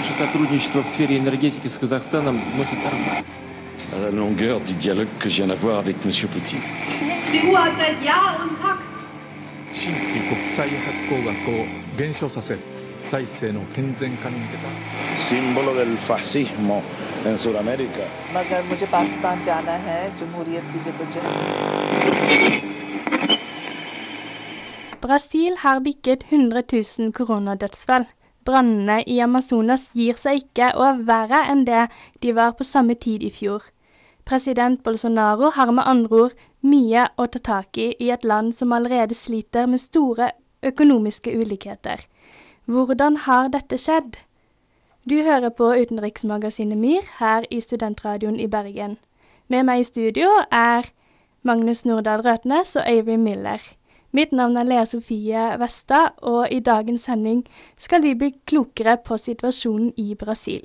Наше сотрудничество в сфере энергетики с Казахстаном носит размах. La longueur du Brasil har bikket 100 000 koronadødsfall. Brannene i Amazonas gir seg ikke og er verre enn det de var på samme tid i fjor. President Bolsonaro har med andre ord mye å ta tak i i et land som allerede sliter med store økonomiske ulikheter. Hvordan har dette skjedd? Du hører på utenriksmagasinet MIR her i Studentradioen i Bergen. Med meg i studio er Magnus Nordahl Røtnes og Avery Miller. Mitt navn er Lea Sofie Westad, og i dagens sending skal vi bli klokere på situasjonen i Brasil.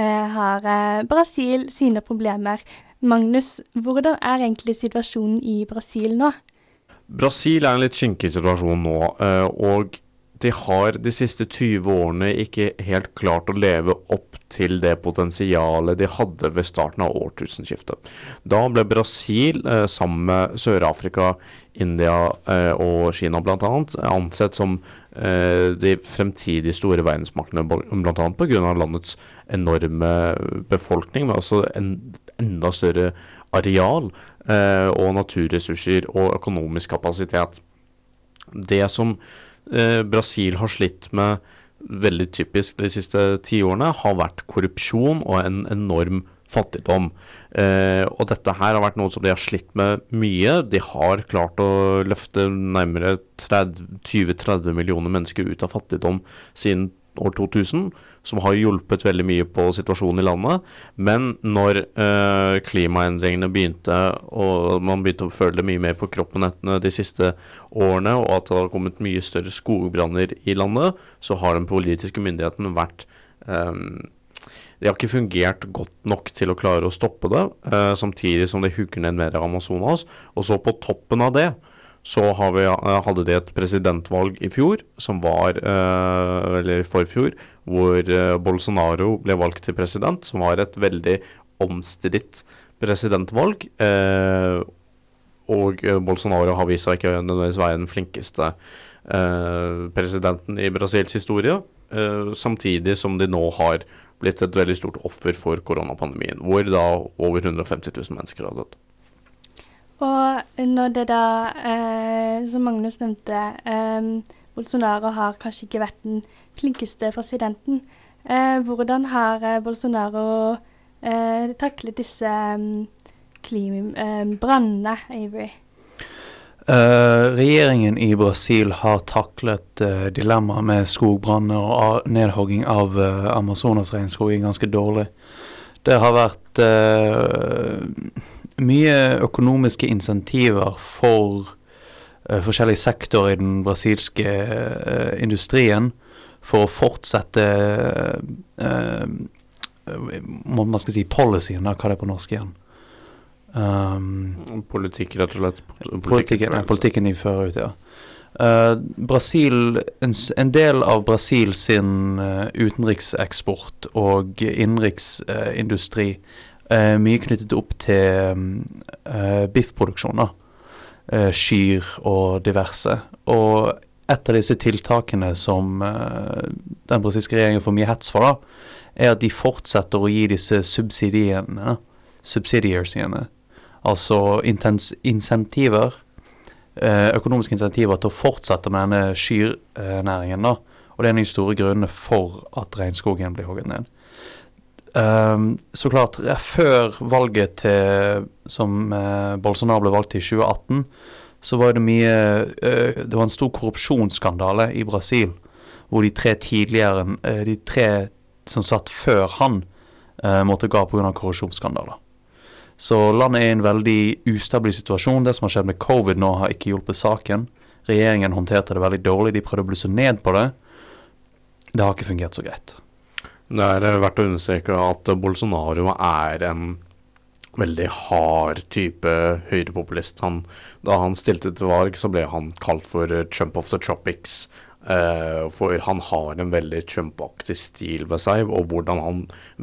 har eh, Brasil sine problemer. Magnus, hvordan er egentlig situasjonen i Brasil nå? Brasil er en litt skinkig situasjon nå, eh, og de har de siste 20 årene ikke helt klart å leve opp til det potensialet de hadde ved starten av årtusenskiftet. Da ble Brasil, eh, sammen med Sør-Afrika, India eh, og Kina bl.a., ansett som eh, de fremtidige store verdensmaktene, bl.a. pga. landets enorme befolkning, men også en enda større areal og naturressurser og økonomisk kapasitet. Det som eh, Brasil har slitt med veldig typisk de siste tiårene, har vært korrupsjon og en enorm fattigdom. Eh, og dette her har vært noe som de har slitt med mye. De har klart å løfte nærmere 20-30 millioner mennesker ut av fattigdom siden år 2000, som har hjulpet veldig mye på situasjonen i landet. Men når eh, klimaendringene begynte, og man begynte å føle det mye mer på kroppen de siste årene, og at det har kommet mye større skogbranner i landet, så har den politiske myndigheten vært eh, de har ikke fungert godt nok til å klare å stoppe det, eh, samtidig som det hugger ned mer av Amazonas. Og så på toppen av det, så vi, eh, hadde de et presidentvalg i fjor, som var eh, Eller i forfjor, hvor eh, Bolsonaro ble valgt til president, som var et veldig omstridt presidentvalg. Og Bolsonaro har vist seg ikke nødvendigvis være den flinkeste presidenten i Brasils historie. samtidig som de nå har blitt et veldig stort offer for koronapandemien, hvor da over 150 000 mennesker har dødd. Og når det da, eh, som Magnus nevnte, eh, Bolsonaro har kanskje ikke vært den flinkeste presidenten. Eh, hvordan har eh, Bolsonaro eh, taklet disse um, brannene, Avery? Eh, regjeringen i Brasil har taklet uh, dilemmaet med skogbranner og nedhogging av uh, Amazonas-regnskogen ganske dårlig. Det har vært eh, mye økonomiske insentiver for uh, forskjellige sektorer i den brasilske uh, industrien for å fortsette uh, Hva man skal si policyen, da, hva det er på norsk igjen. Um, Politikk, rett og slett. Politikken, ja, politikken de fører ut, ja. Uh, Brasil, en, en del av Brasil sin eh, utenrikseksport og innenriksindustri er mye knyttet opp til eh, biffproduksjon. Eh, skyr og diverse. Og et av disse tiltakene som eh, den brasilianske regjeringen får mye hets for, da, er at de fortsetter å gi disse subsidiene, subsidiarsene, altså intens, insentiver, eh, økonomiske insentiver til å fortsette med denne skyrnæringen. da. Og det er en av de store grunnene for at regnskogen blir hogget ned. Ehm, så klart, eh, før valget til, som uh, Bolsonaro ble valgt i 2018, så var det mye uh, Det var en stor korrupsjonsskandale i Brasil. hvor de tre tidligere, uh, de tre som satt før han, måtte gå pga. korrupsjonsskandaler. Så landet er i en veldig ustabil situasjon. Det som har skjedd med covid nå, har ikke hjulpet saken. Regjeringen håndterte det veldig dårlig. De prøvde å blusse ned på det. Det har ikke fungert så greit. Det er eh, verdt å understreke at Bolsonaro er en veldig hard type høyrepopulist. Han, da han stilte til valg, så ble han kalt for eh, Trump of the Tropics. Uh, for han har en veldig Trump-aktig stil ved seg, og hvordan han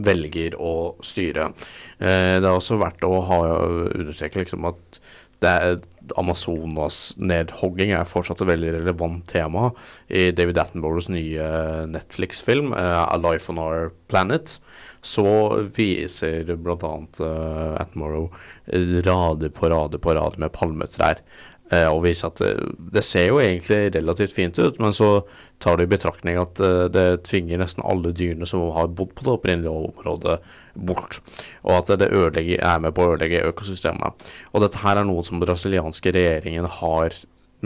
velger å styre. Uh, det er også verdt å ha understreke liksom, at det er Amazonas-nedhogging er fortsatt et veldig relevant tema i David Attenboroughs nye Netflix-film, uh, 'A Life on Our Planet'. Så viser bl.a. Uh, Attenborough rader på rader på rader med palmetrær. Uh, og viser at det, det, ser jo egentlig relativt fint ut, men så tar du i betraktning at uh, det tvinger nesten alle dyrene som har bodd på det opprinnelige området, bort. Og at det er med på å ødelegge økosystemet. Og dette her er noe som den brasilianske regjeringen har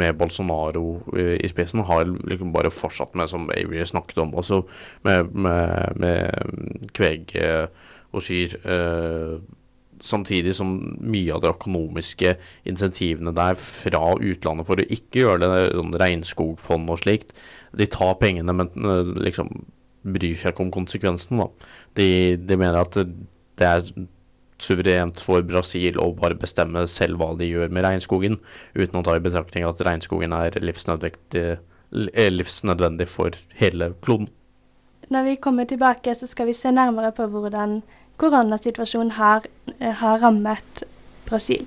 med Bolsonaro i spissen, har liksom bare fortsatt med, som Avery snakket om også, med, med, med kveg og kyr samtidig som mye av de økonomiske insentivene der fra utlandet for å ikke gjøre det, sånn regnskogfond og slikt, de tar pengene, men liksom bryr seg ikke om konsekvensen. da. De, de mener at det, er suverent for Brasil å bare bestemme selv hva de gjør med regnskogen, uten å ta i betraktning at regnskogen er livsnødvendig, livsnødvendig for hele kloden. Når vi kommer tilbake, så skal vi se nærmere på hvordan koronasituasjonen har, eh, har rammet Brasil.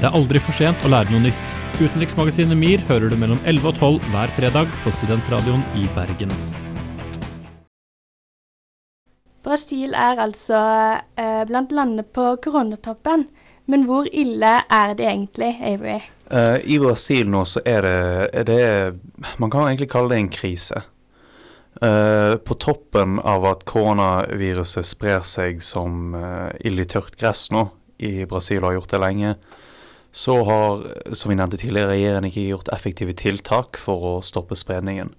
Det er aldri for sent å lære noe nytt. Utenriksmagasinet MIR hører du mellom 11 og 12 hver fredag på Studentradioen i Bergen. Brasil er altså eh, blant landene på koronatoppen. Men hvor ille er det egentlig, Avery? Uh, I Brasil nå så er det, er det, Man kan egentlig kalle det en krise. Uh, på toppen av at koronaviruset sprer seg som uh, ild i tørt gress nå i Brasil og har gjort det lenge, så har, som vi nevnte tidligere, regjeringen ikke gjort effektive tiltak for å stoppe spredningen.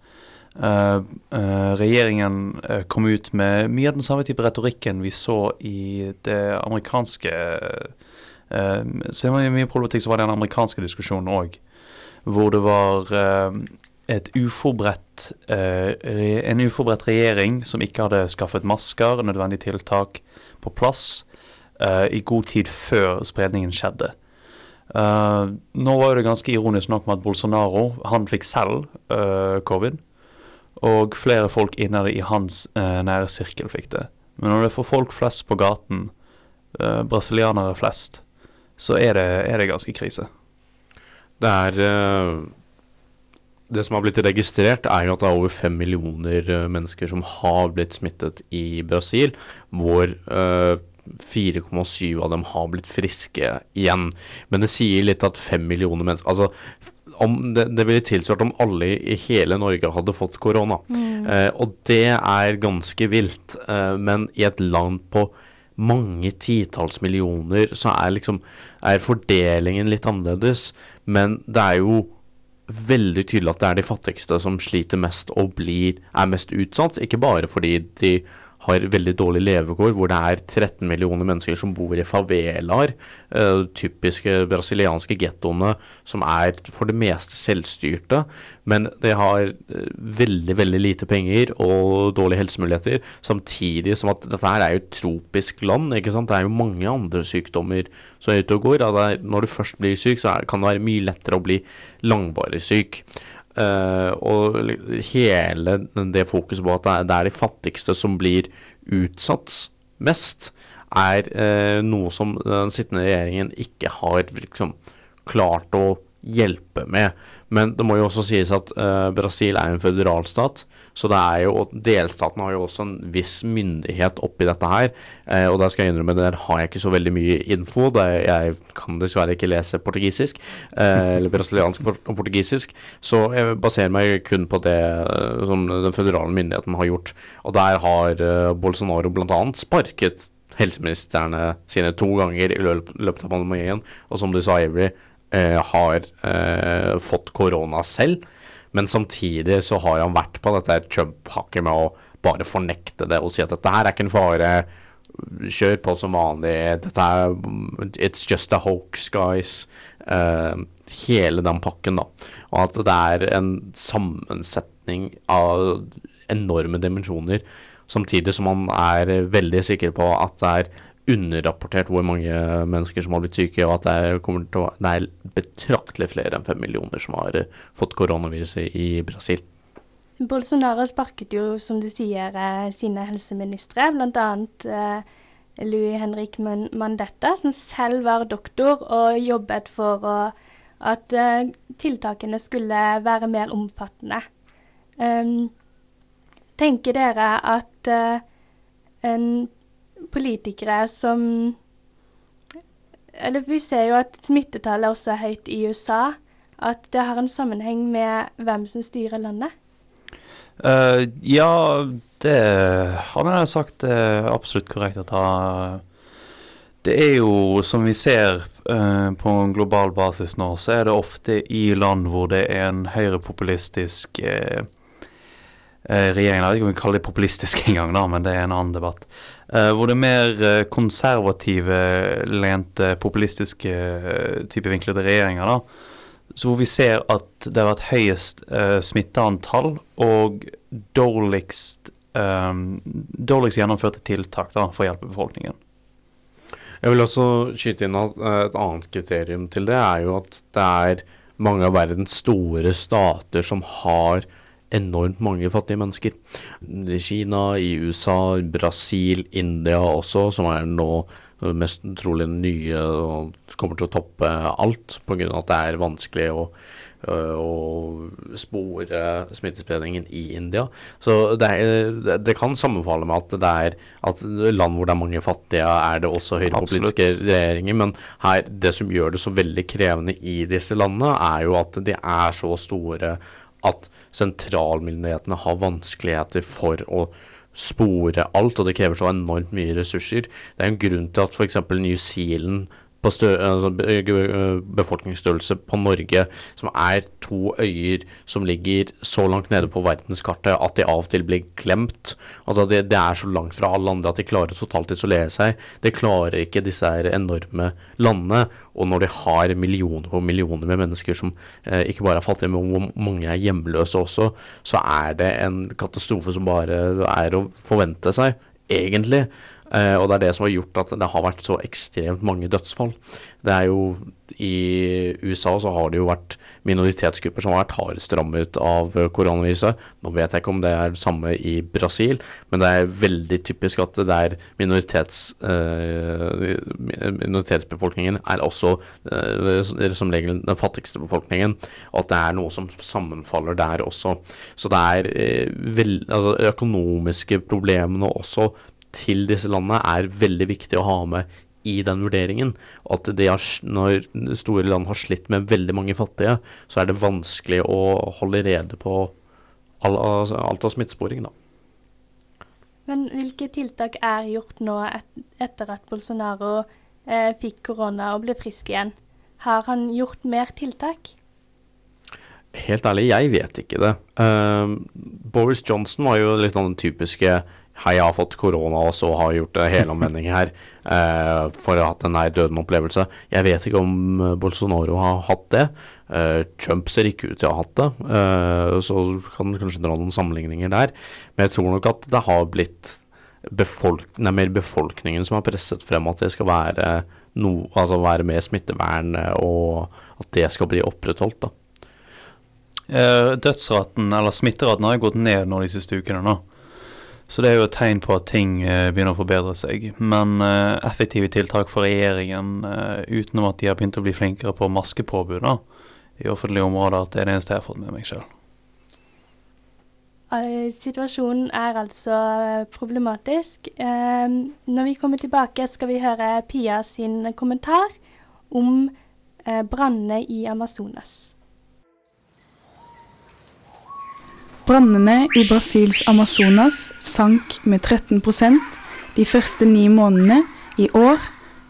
Uh, regjeringen kom ut med mye av den samme type retorikken vi så i det amerikanske Så det var mye problematikk så var den amerikanske diskusjonen òg, hvor det var uforberedt, eh, en uforberedt regjering som ikke hadde skaffet masker, nødvendige tiltak, på plass eh, i god tid før spredningen skjedde. Uh, nå var det ganske ironisk nok med at Bolsonaro han fikk selv uh, covid. Og flere folk innad i hans uh, nære sirkel fikk det. Men når det er for folk flest på gaten, brasilianere flest, så er det, er det ganske krise. Det er det som har blitt registrert, er jo at det er over fem millioner uh, mennesker som har blitt smittet i Brasil, hvor uh, 4,7 av dem har blitt friske igjen. Men det sier litt at fem millioner mennesker Altså, det, det, ville tilsvart om alle i hele Norge hadde fått korona. Mm. Eh, og det er ganske vilt. Eh, men i et land på mange titalls millioner, så er liksom er fordelingen litt annerledes. Men det er jo veldig tydelig at det er de fattigste som sliter mest og blir, er mest utsatt. Ikke bare fordi de har veldig dårlig levekår, hvor det er 13 millioner mennesker som bor i favelaer, uh, typiske brasilianske gettoene, som er for det meste selvstyrte, men de har uh, veldig, veldig lite penger og dårlige helsemuligheter, samtidig som at dette her er jo et tropisk land, ikke sant. Det er jo mange andre sykdommer som er ute og går. Er, når du først blir syk, så er, kan det være mye lettere å bli langvarig syk. Uh, og hele det fokuset på at det er, de fattigste som blir utsatt mest, er uh, noe som den sittende regjeringen ikke har liksom, klart å hjelpe med. Men det må jo også sies at uh, Brasil er en føderalstat, så det er jo, delstaten har jo også en viss myndighet oppi dette her. Uh, og der skal jeg innrømme, der har jeg ikke så veldig mye info. Jeg kan dessverre ikke lese portugisisk, uh, eller brasiliansk og portugisisk. Så jeg baserer meg kun på det som den føderale myndigheten har gjort. Og der har Bolsonaro bl.a. sparket helseministrene sine to ganger i løpet av pandemien. Og som du sa, Avery, har eh, fått korona selv. Men samtidig så har han vært på dette Trump-hakket med å bare fornekte det og si at dette her er ikke en fare. Kjør på som vanlig. Dette er It's just a hoax, guys. Uh, hele den pakken, da. Og at det er en sammensetning av enorme dimensjoner. Samtidig som man er veldig sikker på at det er underrapportert hvor mange mennesker som har blitt syke, og at det å, det er betraktelig flere enn fem millioner som har fått koronaviruset i Brasil. Bolsonaro sparket jo, som du sier, eh, sine helseministre, bl.a. Eh, Louis Henrik Mandetta, som selv var doktor og jobbet for å, at eh, tiltakene skulle være mer omfattende. Um, tenker dere at en politikere som Eller vi ser jo at smittetallet også er høyt i USA. At det har en sammenheng med hvem som styrer landet? Uh, ja, det hadde jeg sagt er absolutt korrekt at. Det er jo, som vi ser uh, på en global basis nå, så er det ofte i land hvor det er en høyrepopulistisk uh, regjering. Jeg vet ikke om vi kaller det populistisk engang, men det er en annen debatt. Uh, hvor det er mer konservative, lente, populistiske type vinklede regjeringer. da, så hvor vi ser at det har vært høyest uh, smitteantall og dårligst, um, dårligst gjennomførte tiltak da, for å hjelpe befolkningen. Jeg vil også skyte inn at uh, et annet kriterium til det er jo at det er mange av verdens store stater som har enormt mange fattige mennesker. I Kina, i USA, Brasil, India også, som er nå mest trolig nye og kommer til å toppe alt pga. at det er vanskelig å, å spore smittespredningen i India. Så det, er, det, kan sammenfalle med at det er at land hvor det er mange fattige, er det også høyrepolitiske regjeringer. Men her, det som gjør det så veldig krevende i disse landene, er jo at de er så store at sentralmyndighetene har vanskeligheter for å spore alt, og det krever så enormt mye ressurser. Det er en grunn til at f.eks. New Zealand på altså befolkningsstørrelse på Norge, som er to øyer som ligger så langt nede på verdenskartet at de av og til blir glemt. Altså det, det, er så langt fra alle andre at de klarer totalt isolere seg. Det klarer ikke disse enorme landene. Og når de har millioner og millioner med mennesker som eh, ikke bare er fattige, men hvor mange er hjemløse også, så er det en katastrofe som bare er å forvente seg, egentlig. Uh, og det er det som har gjort at det har vært så ekstremt mange dødsfall. Det er jo I USA så har det jo vært minoritetsgrupper som har vært hardest rammet av koronaviruset. Nå vet jeg ikke om det er det samme i Brasil, men det er veldig typisk at det er minoritets, eh, minoritetsbefolkningen er også eh, som regel den fattigste befolkningen, at det er noe som sammenfaller der også. Så det er vel, altså, økonomiske problemene også til disse landene er veldig viktig å ha med i den vurderingen. At har, når store land har slitt med veldig mange fattige, så er det vanskelig å holde rede på alt av smittesporing, da. Men hvilke tiltak er gjort nå et, etter at Bolsonaro eh, fikk korona og ble frisk igjen? Har han gjort mer tiltak? Helt ærlig, jeg vet ikke det. Uh, Boris Johnson var jo litt av den typiske Hei, jeg har fått korona og så har gjort en helomvending her eh, for å ha hatt en nær døden-opplevelse. Jeg vet ikke om eh, Bolsonaro har hatt det. Eh, Trump ser ikke ut til å ha hatt det, eh, så kan du kanskje dra noen sammenligninger der. Men jeg tror nok at det har blitt befolk er mer befolkningen som har presset frem at det skal være, no, altså være mer smittevern, og at det skal bli opprettholdt. da. Eh, dødsraten, eller smitteraten, har gått ned nå de siste ukene. nå. Så det er jo et tegn på at ting uh, begynner å forbedre seg. Men uh, effektive tiltak for regjeringen, uh, utenom at de har begynt å bli flinkere på maskepåbud i offentlige områder, det er det eneste jeg har fått med meg sjøl. Situasjonen er altså problematisk. Når vi kommer tilbake, skal vi høre Pia sin kommentar om brannene i Amazonas. Brannene i Brasils Amazonas sank med 13% de første ni månedene i år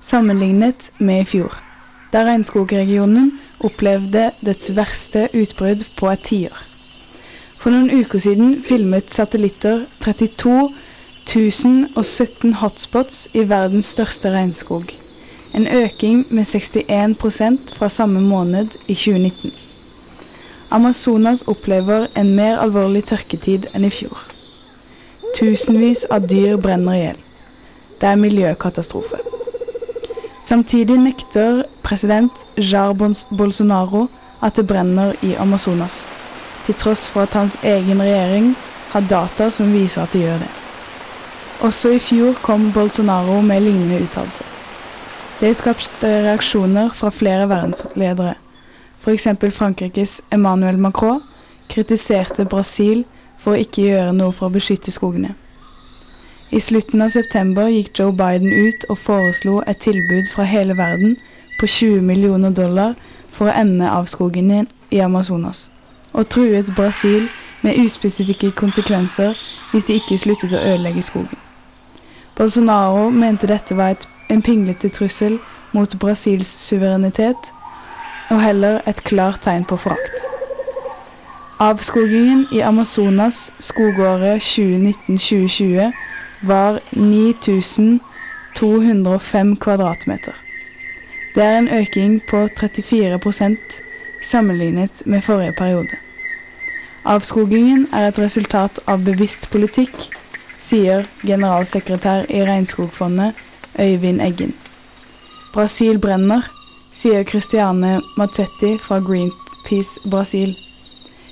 sammenlignet med i fjor, da regnskogregionen opplevde dets verste utbrudd på et tiår. For noen uker siden filmet satellitter 32 1017 hotspots i verdens største regnskog. En øking med 61% fra samme måned i 2019. Amazonas opplever en mer alvorlig tørketid enn i fjor. Tusenvis av dyr brenner i hjel. Det er miljøkatastrofe. Samtidig nekter president Jar Bolsonaro at det brenner i Amazonas, til tross for at hans egen regjering har data som viser at det gjør det. Også i fjor kom Bolsonaro med lignende uttalelser. Det skapte reaksjoner fra flere verdensledere. F.eks. Frankrikes Emmanuel Macron kritiserte Brasil for å ikke gjøre noe for å beskytte skogene. I slutten av september gikk Joe Biden ut og foreslo et tilbud fra hele verden på 20 millioner dollar for å ende avskogingen i Amazonas, og truet Brasil med uspesifikke konsekvenser hvis de ikke sluttet å ødelegge skogen. Bolsonaro mente dette var en pinglete trussel mot Brasils suverenitet, og heller et klart tegn på forakt. Avskogingen i Amazonas skogåret 2019-2020 var 9205 kvadratmeter. Det er en øking på 34% sammenlignet med forrige periode. Avskogingen er et resultat av bevisst politikk, sier generalsekretær i Regnskogfondet Øyvind Eggen. Brasil brenner, sier Christiane Mazzetti fra Greenpeace Brasil.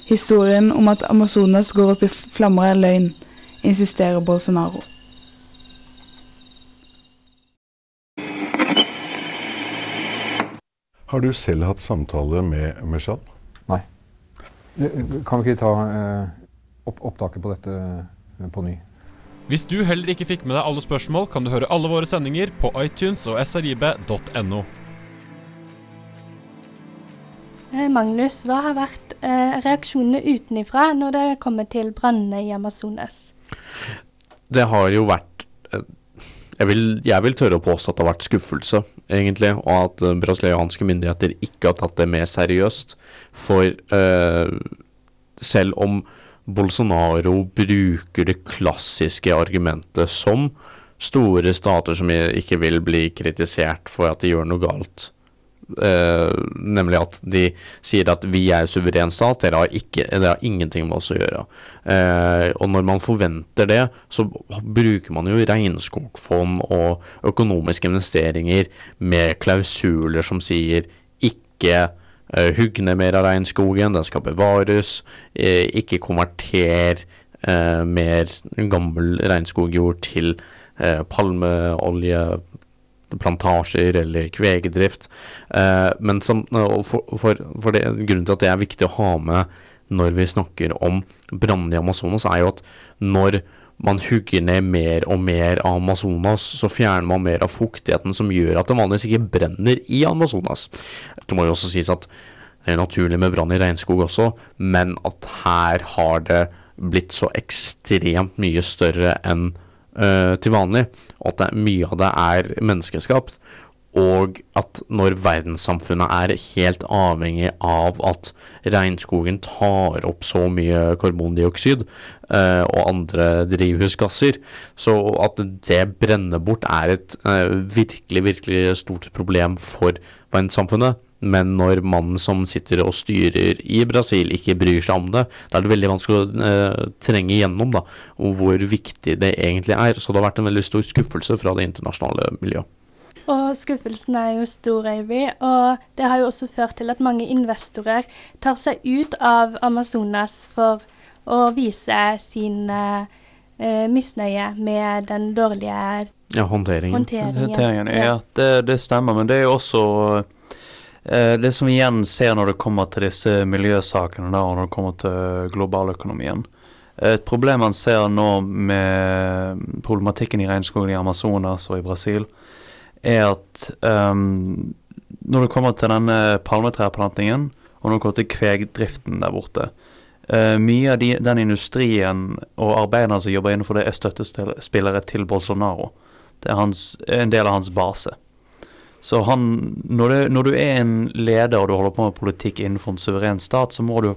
Historien om at Amazonas går opp i flammer er løgn, insisterer Bolsonaro. Har du selv hatt samtale med Meshal? Nei. Kan vi ikke ta eh, opp opptaket på dette eh, på ny? Hvis du heller ikke fikk med deg alle spørsmål, kan du høre alle våre sendinger på iTunes og srib.no. Eh, Magnus, hva har vært eh, reaksjonene utenifra når det kommer til brannene i Amazonas? Det har jo vært eh, jeg vil, jeg vil, tørre å påstå at det har vært skuffelse, egentlig, og at brasilianske myndigheter ikke har tatt det mer seriøst. For uh, selv om Bolsonaro bruker det klassiske argumentet som store stater som ikke vil bli kritisert for at de gjør noe galt, Uh, nemlig at de sier at vi er suveren stat, dere har, ikke, dere har ingenting med oss å gjøre. Eh, og når man forventer det, så bruker man jo regnskogfond og økonomiske investeringer med klausuler som sier ikke eh, hugg ned mer av regnskogen, den skal bevares, ikke konverter mer gammel regnskogjord til palmeolje plantasjer eller kvegedrift. Eh, men som, for, for, for det, grunnen til at det er viktig å ha med når vi snakker om brannene i Amazonas, er jo at når man hugger ned mer og mer av Amazonas, så fjerner man mer av fuktigheten som gjør at det vanligvis ikke brenner i Amazonas. Det må jo også sies at det er naturlig med brann i regnskog også, men at her har det blitt så ekstremt mye større enn uh, til vanlig, og at det, mye av det er menneskeskapt. Og at når verdenssamfunnet er helt avhengig av at regnskogen tar opp så mye karbondioksid eh, og andre drivhusgasser, så at det brenner bort er et eh, virkelig, virkelig stort problem for verdenssamfunnet. Men når mannen som sitter og styrer i Brasil ikke bryr seg om det, da er det veldig vanskelig å eh, trenge igjennom da, hvor viktig det egentlig er. Så det har vært en veldig stor skuffelse fra det internasjonale miljøet. Og skuffelsen er jo stor, Avery. Og det har jo også ført til at mange investorer tar seg ut av Amazonas for å vise sin eh, misnøye med den dårlige ja, håndteringen. håndteringen. håndteringen ja, det, det, stemmer. Men det er jo også Eh, det som vi igjen ser når det kommer til disse miljøsakene da, og når det kommer til globaløkonomien Et problem man ser nå med problematikken i regnskogen i Amazonas og i Brasil, er at um, når det kommer til denne palmetrærplantingen, og når det kommer til kvegdriften der borte uh, Mye av de, den industrien og arbeiderne som jobber innenfor det, er støttespillere til Bolsonaro. Det er hans, en del av hans base. Så han, når, du, når, du er en leder og du holder på med politikk innenfor en suveren stat, så må du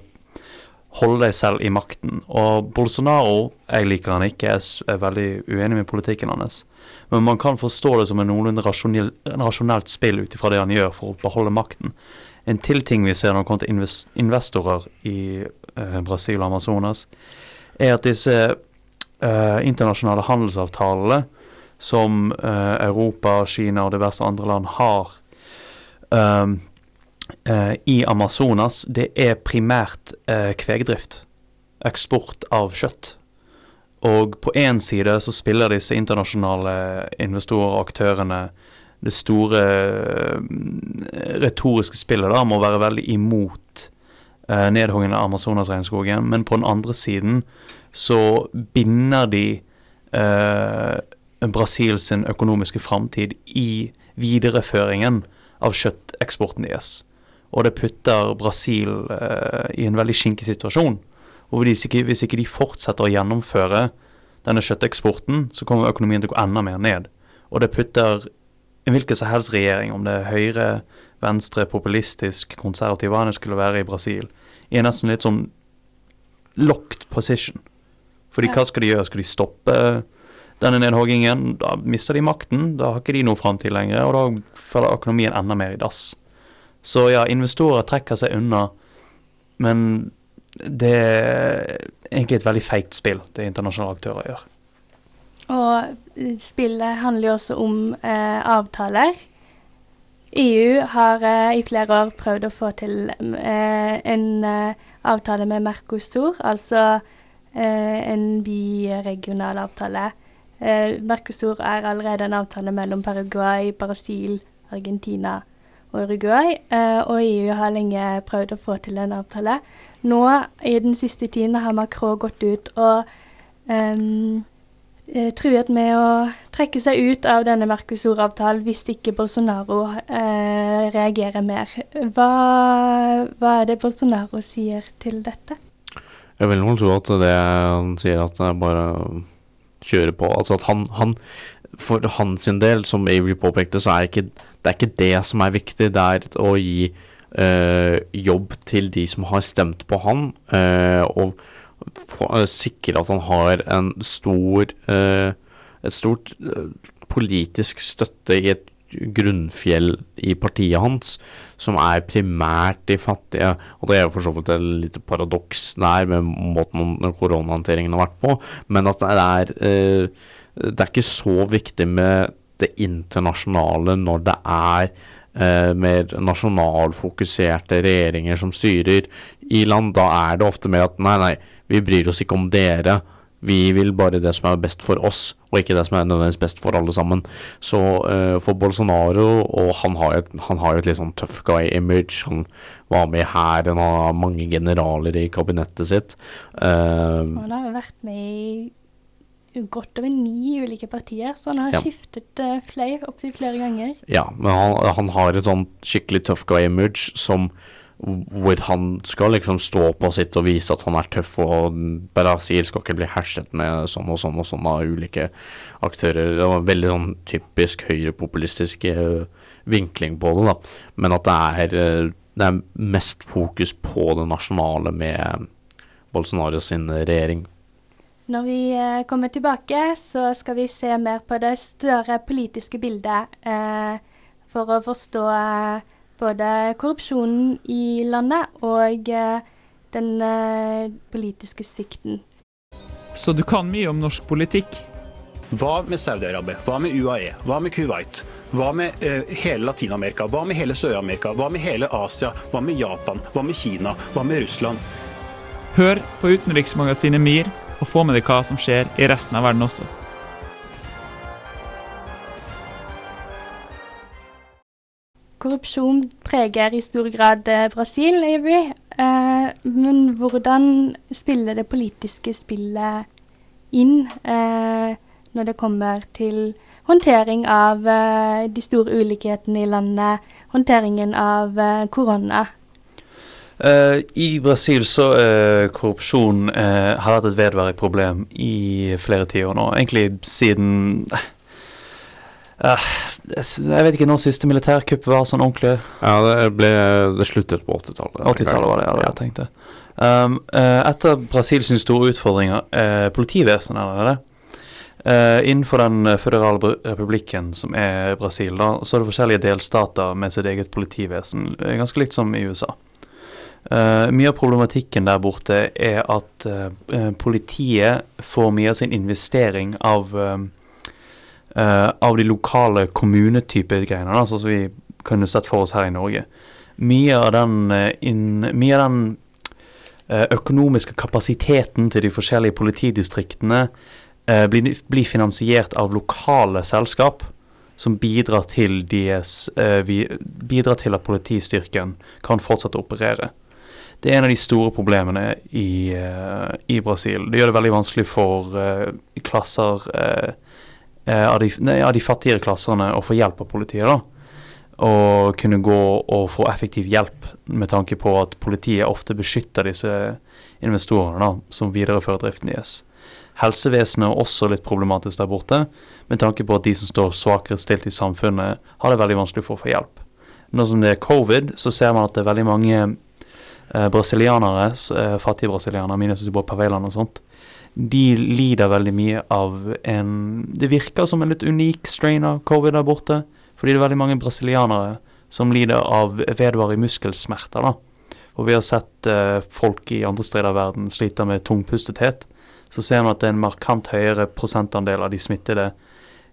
holde deg selv i makten. Og Bolsonaro, jeg liker han ikke, jeg er veldig uenig med politikken hans. Men man kan forstå det som en noenlunde rasjonell, rasjonelt spill ut ifra det han gjør for å beholde makten. En til ting vi ser når det kommer til invest investorer i eh, Brasil og Amazonas, er at disse eh, internasjonale handelsavtalene som eh, Europa, Kina og diverse andre land har um, eh, i Amazonas, det er primært eh, kvegdrift. Eksport av kjøtt. Og på én side så spiller disse internasjonale investorer og aktørene det store eh, retoriske spillet da, med å være veldig imot eh, nedhoggingen av Amazonas-regnskogen. Men på den andre siden så binder de eh, Brasil sin økonomiske framtid i videreføringen av kjøtteksporten deres. Og det putter Brasil eh, i en veldig skinkig situasjon. Og hvis ikke, hvis ikke de fortsetter å gjennomføre denne kjøtteksporten, så kommer økonomien til å gå enda mer ned. Og det putter en hvilken som helst regjering, om det er høyre, venstre, populistisk, konservativ, hva det skulle være i Brasil, i en nesten litt sånn locked position. Fordi Ja. hva skal de gjøre? Skal de stoppe denne nedhoggingen? Da mister de makten, da har ikke de noe framtid lenger, og da følger økonomien enda mer i dass. Så ja, investorer trekker seg unna, men det er egentlig et veldig feigt spill det internasjonale aktører gjør. Og spillet handler jo også om eh, avtaler. EU har eh, i flere år prøvd å få til eh, en eh, avtale med Mercosur, altså eh, en biregional avtale. Eh, Mercosur er allerede en avtale mellom Paraguay, Brasil, Argentina og Uruguay, eh, og EU har lenge prøvd å få til en avtale. Nå i den siste tiden har Macron gått ut og eh, truet med å trekke seg ut av denne Mercosur-avtalen hvis ikke Bolsonaro eh, reagerer mer. Hva, hva er det Bolsonaro sier til dette? Jeg vil vel tro at det han sier at det er bare kjøre på. Altså at han, han For hans del, som Avery påpekte, så er ikke, det er ikke det som er viktig. Det er å gi øh, jobb til de som har stemt på han, øh, og for, øh, sikre at han har en stor eh, et stort eh, politisk støtte i et grunnfjell i partiet hans, som er primært de fattige. Og det er jo for så vidt et lite paradoks der med måten koronahåndteringen har vært på, men at det er eh, Det er ikke så viktig med det internasjonale når det er eh, mer nasjonalfokuserte regjeringer som styrer i land. Da er det ofte mer at nei, nei, vi bryr oss ikke om dere. Vi vil bare det som er best for oss, og ikke det som er nødvendigvis best for alle sammen. Så uh, for Bolsonaro, og han har et, han har et litt sånn tough guy-image, han var med i hæren, han har mange generaler i kabinettet sitt. Uh, Og han har vært med i godt over ni ulike partier, så han har Ja. skiftet uh, flere, opptil flere ganger. Ja, men han, han har et sånn skikkelig tough guy-image som hvor han skal liksom stå på sitt og vise at han er tøff, og Brasil skal ikke bli herset med sånn og sånn og sånn av ulike aktører. Det var veldig sånn typisk høyrepopulistisk eh, vinkling på det, da. Men at det er, eh, det er mest fokus på det nasjonale med Bolsonaro sin regjering. Når vi eh, kommer tilbake, så skal vi se mer på det større politiske bildet eh, for å forstå eh, både korrupsjonen i landet og eh, den eh, politiske svikten. Så du kan mye om norsk politikk? Hva med Saudi-Arabia? Hva med UAE? Hva med Kuwait? Hva med uh, hele Latin-Amerika? Hva med hele Sør-Amerika? Hva med hele Asia? Hva med Japan? Hva med Kina? Hva med Russland? Hør på utenriksmagasinet MIR, og få med deg hva som skjer i resten av verden også. Korrupsjon preger i stor grad eh, Brasil, Avery. Eh, men hvordan spiller det politiske spillet inn eh, når det kommer til håndtering av de store ulikhetene i landet, håndteringen av korona? Uh, I Brasil så uh, korrupsjon uh, har vært et vedvarig problem i flere tiår nå. Egentlig siden eh, Jeg vet ikke når siste militærkupp var sånn ordentlig. Ja, det, ble, det sluttet på 80-tallet. 80-tallet var det, ja, det jeg tenkte. Um, uh, etter Brasils store utfordringer uh, politivesenet. Eller det? Eh, innenfor den føderale republikken som er Brasil, da, så er det forskjellige delstater med sitt eget politivesen. eh, Ganske likt som i USA. Uh, mye av problematikken der borte er at eh, eh, politiet får mye av sin investering av eh, eh, av de lokale kommunetype greiene, da, sånn som vi kunne sett for oss her i Norge. Mye av den, eh, inn, mye av den eh, økonomiske kapasiteten til de forskjellige politidistriktene eh, blir, blir finansiert av lokale selskap som bidrar til, deres, eh, vi, bidrar til at politistyrken kan fortsette å operere. Det er en av de store problemene i, eh, i Brasil. Det gjør det veldig vanskelig for eh, klasser eh, eh, av, de, nei, av de fattigere klassene å få hjelp av politiet. da. Og kunne gå og få effektiv hjelp, med tanke på at politiet ofte beskytter disse investorene som viderefører driften deres. Helsevesenet er også litt problematisk der borte, med tanke på at de som står svakere stilt i samfunnet, har det veldig vanskelig for å få hjelp. Nå som det er covid, så ser man at det er veldig mange eh, brasilianere, eh, fattige brasilianere, mine som bor på Veiland og sånt, de lider veldig mye av en Det virker som en litt unik strain av covid der borte, fordi det er veldig mange brasilianere som lider av vedvarig muskelsmerter. da. Og vi har sett eh, folk i andre steder av verden sliter med tungpustethet. Så ser man at det er en markant høyere prosentandel av de smittede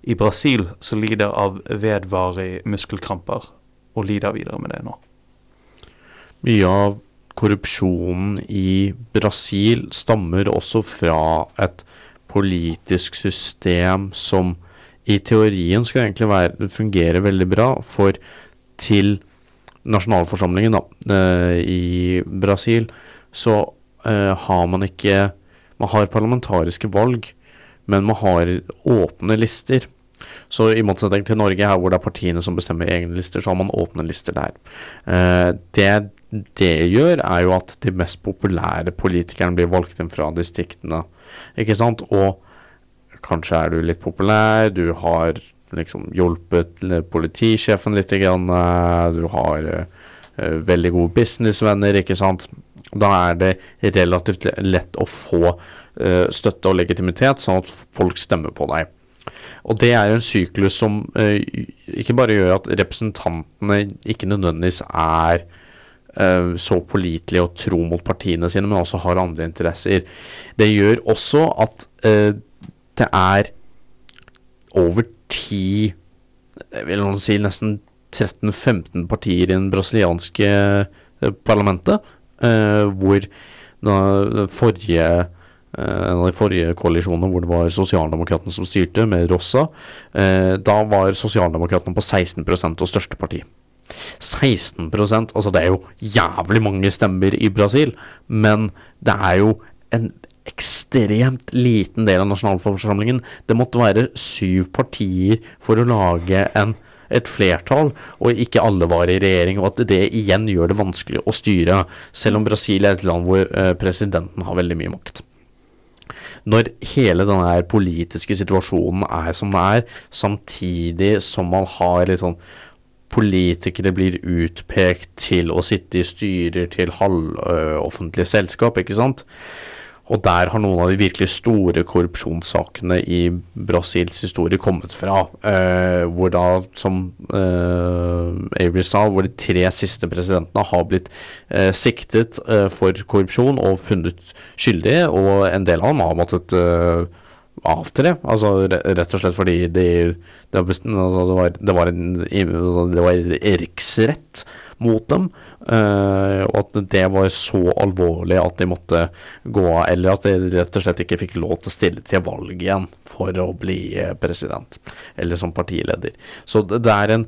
i Brasil som lider av vedvarig muskelkramper, og lider videre med det nå. Mye av korrupsjonen i Brasil stammer også fra et politisk system som i teorien skal egentlig være, fungere veldig bra, for til nasjonalforsamlingen da, eh, i Brasil så eh, har man ikke Man har parlamentariske valg, men man har åpne lister. Så i motsetning til Norge, her hvor det er partiene som bestemmer egne lister, så har man åpne lister der. Eh, det det gjør, er jo at de mest populære politikerne blir valgt inn fra distriktene. Ikke sant? Og kanskje er du litt populær, du har liksom hjulpet politisjefen litt, grann, du har eh, veldig gode businessvenner, ikke sant. Da er det relativt lett å få eh, støtte og legitimitet, sånn at folk stemmer på deg. Og det er en syklus som eh, ikke bare gjør at representantene ikke nødvendigvis er så pålitelige og tro mot partiene sine, men også har andre interesser. Det gjør også at eh, det er over ti vil noen si nesten 13-15 partier i den brasilianske eh, parlamentet, eh, hvor den forrige eh, en av de forrige koalisjonene hvor det var sosialdemokratene som styrte, med Rossa, eh, da var sosialdemokratene på 16% og største parti. 16% altså det er jo jævlig mange stemmer i Brasil, men det er jo en ekstremt liten del av nasjonalforsamlingen. Det måtte være syv partier for å lage en, et flertall, og ikke alle var i regjering. Og at det igjen gjør det vanskelig å styre, selv om Brasil er et land hvor eh, presidenten har veldig mye makt. Når hele denne politiske situasjonen er som den er, samtidig som man har litt sånn politikere blir utpekt til å sitte i styrer til halvoffentlige selskap, ikke sant? Og der har noen av de virkelig store korrupsjonssakene i Brasils historie kommet fra. Eh, hvor da, som eh, Avery sa, hvor de tre siste presidentene har blitt eh, siktet for korrupsjon og funnet skyldige, og en del av dem har måttet eh, det. Altså rett og slett fordi de, det, altså, det, var, det, var en, det var riksrett mot dem, eh, og at det var så alvorlig at de måtte gå av, eller at de rett og slett ikke fikk lov til å stille til valg igjen for å bli eh, president, eller som partileder. Så det, er en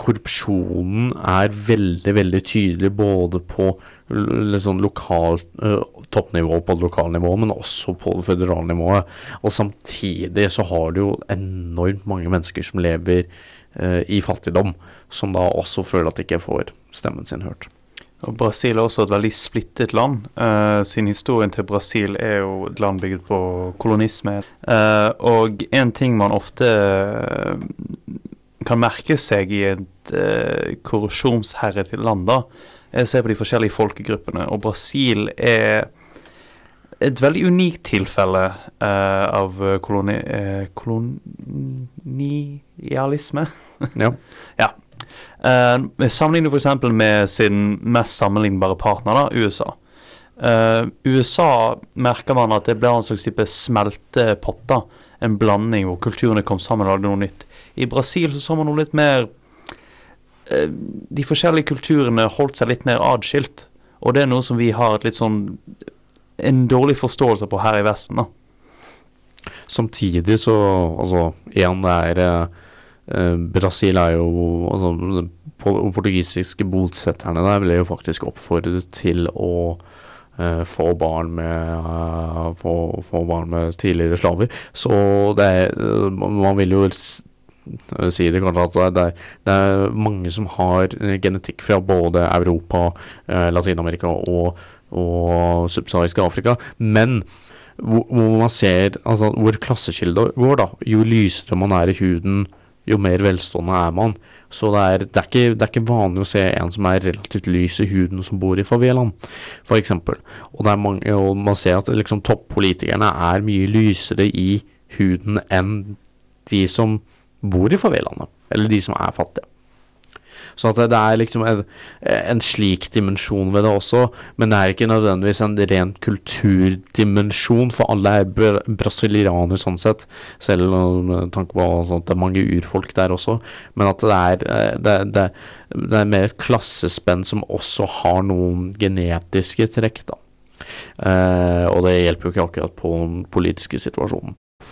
korrupsjonen er veldig, veldig tydelig både på sånn lokalt eh, toppnivå på lokalnivå, men også på føderalnivået. Og samtidig så har du jo enormt mange mennesker som lever eh, i fattigdom, som da også føler at de ikke får stemmen sin hørt. Og Brasil er også et veldig splittet land. Uh, sin historien til Brasil er jo et land bygget på kolonisme. Eh, og en ting man ofte eh, kan merke seg i et uh, korrupsjonsherret land, da, Jeg ser på de forskjellige folkegruppene. Og Brasil er et veldig unikt tilfelle eh, av koloni, eh, kolonialisme. ja. ja. Uh, Sammenlignet f.eks. med sin mest sammenlignbare partner, da, USA. Uh, USA merker man at det blir en slags type smeltepotter. En blanding hvor kulturene kom sammen og lagde noe nytt. I Brasil så så man noe litt mer uh, De forskjellige kulturene holdt seg litt mer adskilt. Og det er noe som vi har et litt sånn en dårlig forståelse på her i Vesten. da. Samtidig så Altså, igjen, det er Eh, Brasil er jo altså, portugisiske bosetterne der ble jo faktisk oppfordret til å uh, få, barn med, uh, få, få, barn med tidligere slaver. Så det er Man vil jo si det kanskje at det er, det er mange som har genetikk fra både Europa, eh, Latin-Amerika og, og subsahariske Afrika. Men hvor, hvor, man ser altså, hvor klasseskillet går, da, jo lysere man er i huden, jo mer velstående er man. Så det er, det, er ikke, det er, ikke, vanlig å se en som er relativt lys i huden, som bor i favelaen, f.eks. Og, og man ser at liksom, toppolitikerne er mye lysere i huden enn de som bor i favelaene, eller de som er fattige. Så at det, er liksom en, en, slik dimensjon ved det også, men det er ikke nødvendigvis en ren kulturdimensjon, for alle er br brasilianere sånn sett, selv med tanke på at det er mange urfolk der også, men at det er, eh, det, det, det er mer et klassespenn som også har noen genetiske trekk, da. Eh, og det hjelper jo ikke akkurat på den politiske situasjonen.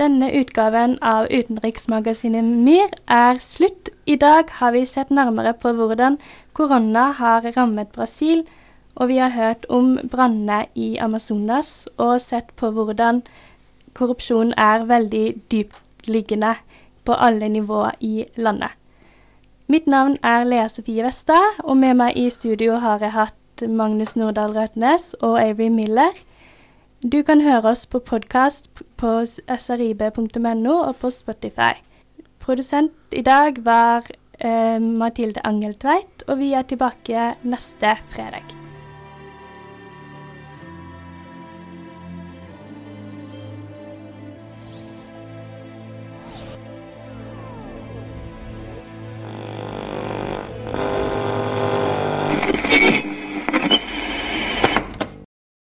Denne utgaven av utenriksmagasinet MIR er slutt. I dag har vi sett nærmere på hvordan korona har rammet Brasil, og vi har hørt om brannene i Amazonas og sett på hvordan korrupsjon er veldig dyptliggende på alle nivåer i landet. Mitt navn er Lea Sofie Westad, og med meg i studio har jeg hatt Magnus Nordahl Røtnes og Avery Miller. Du kan høre oss på podkast på srib.no og på Spotify. Produsent i dag var eh, Mathilde Angeltveit, og vi er tilbake neste fredag.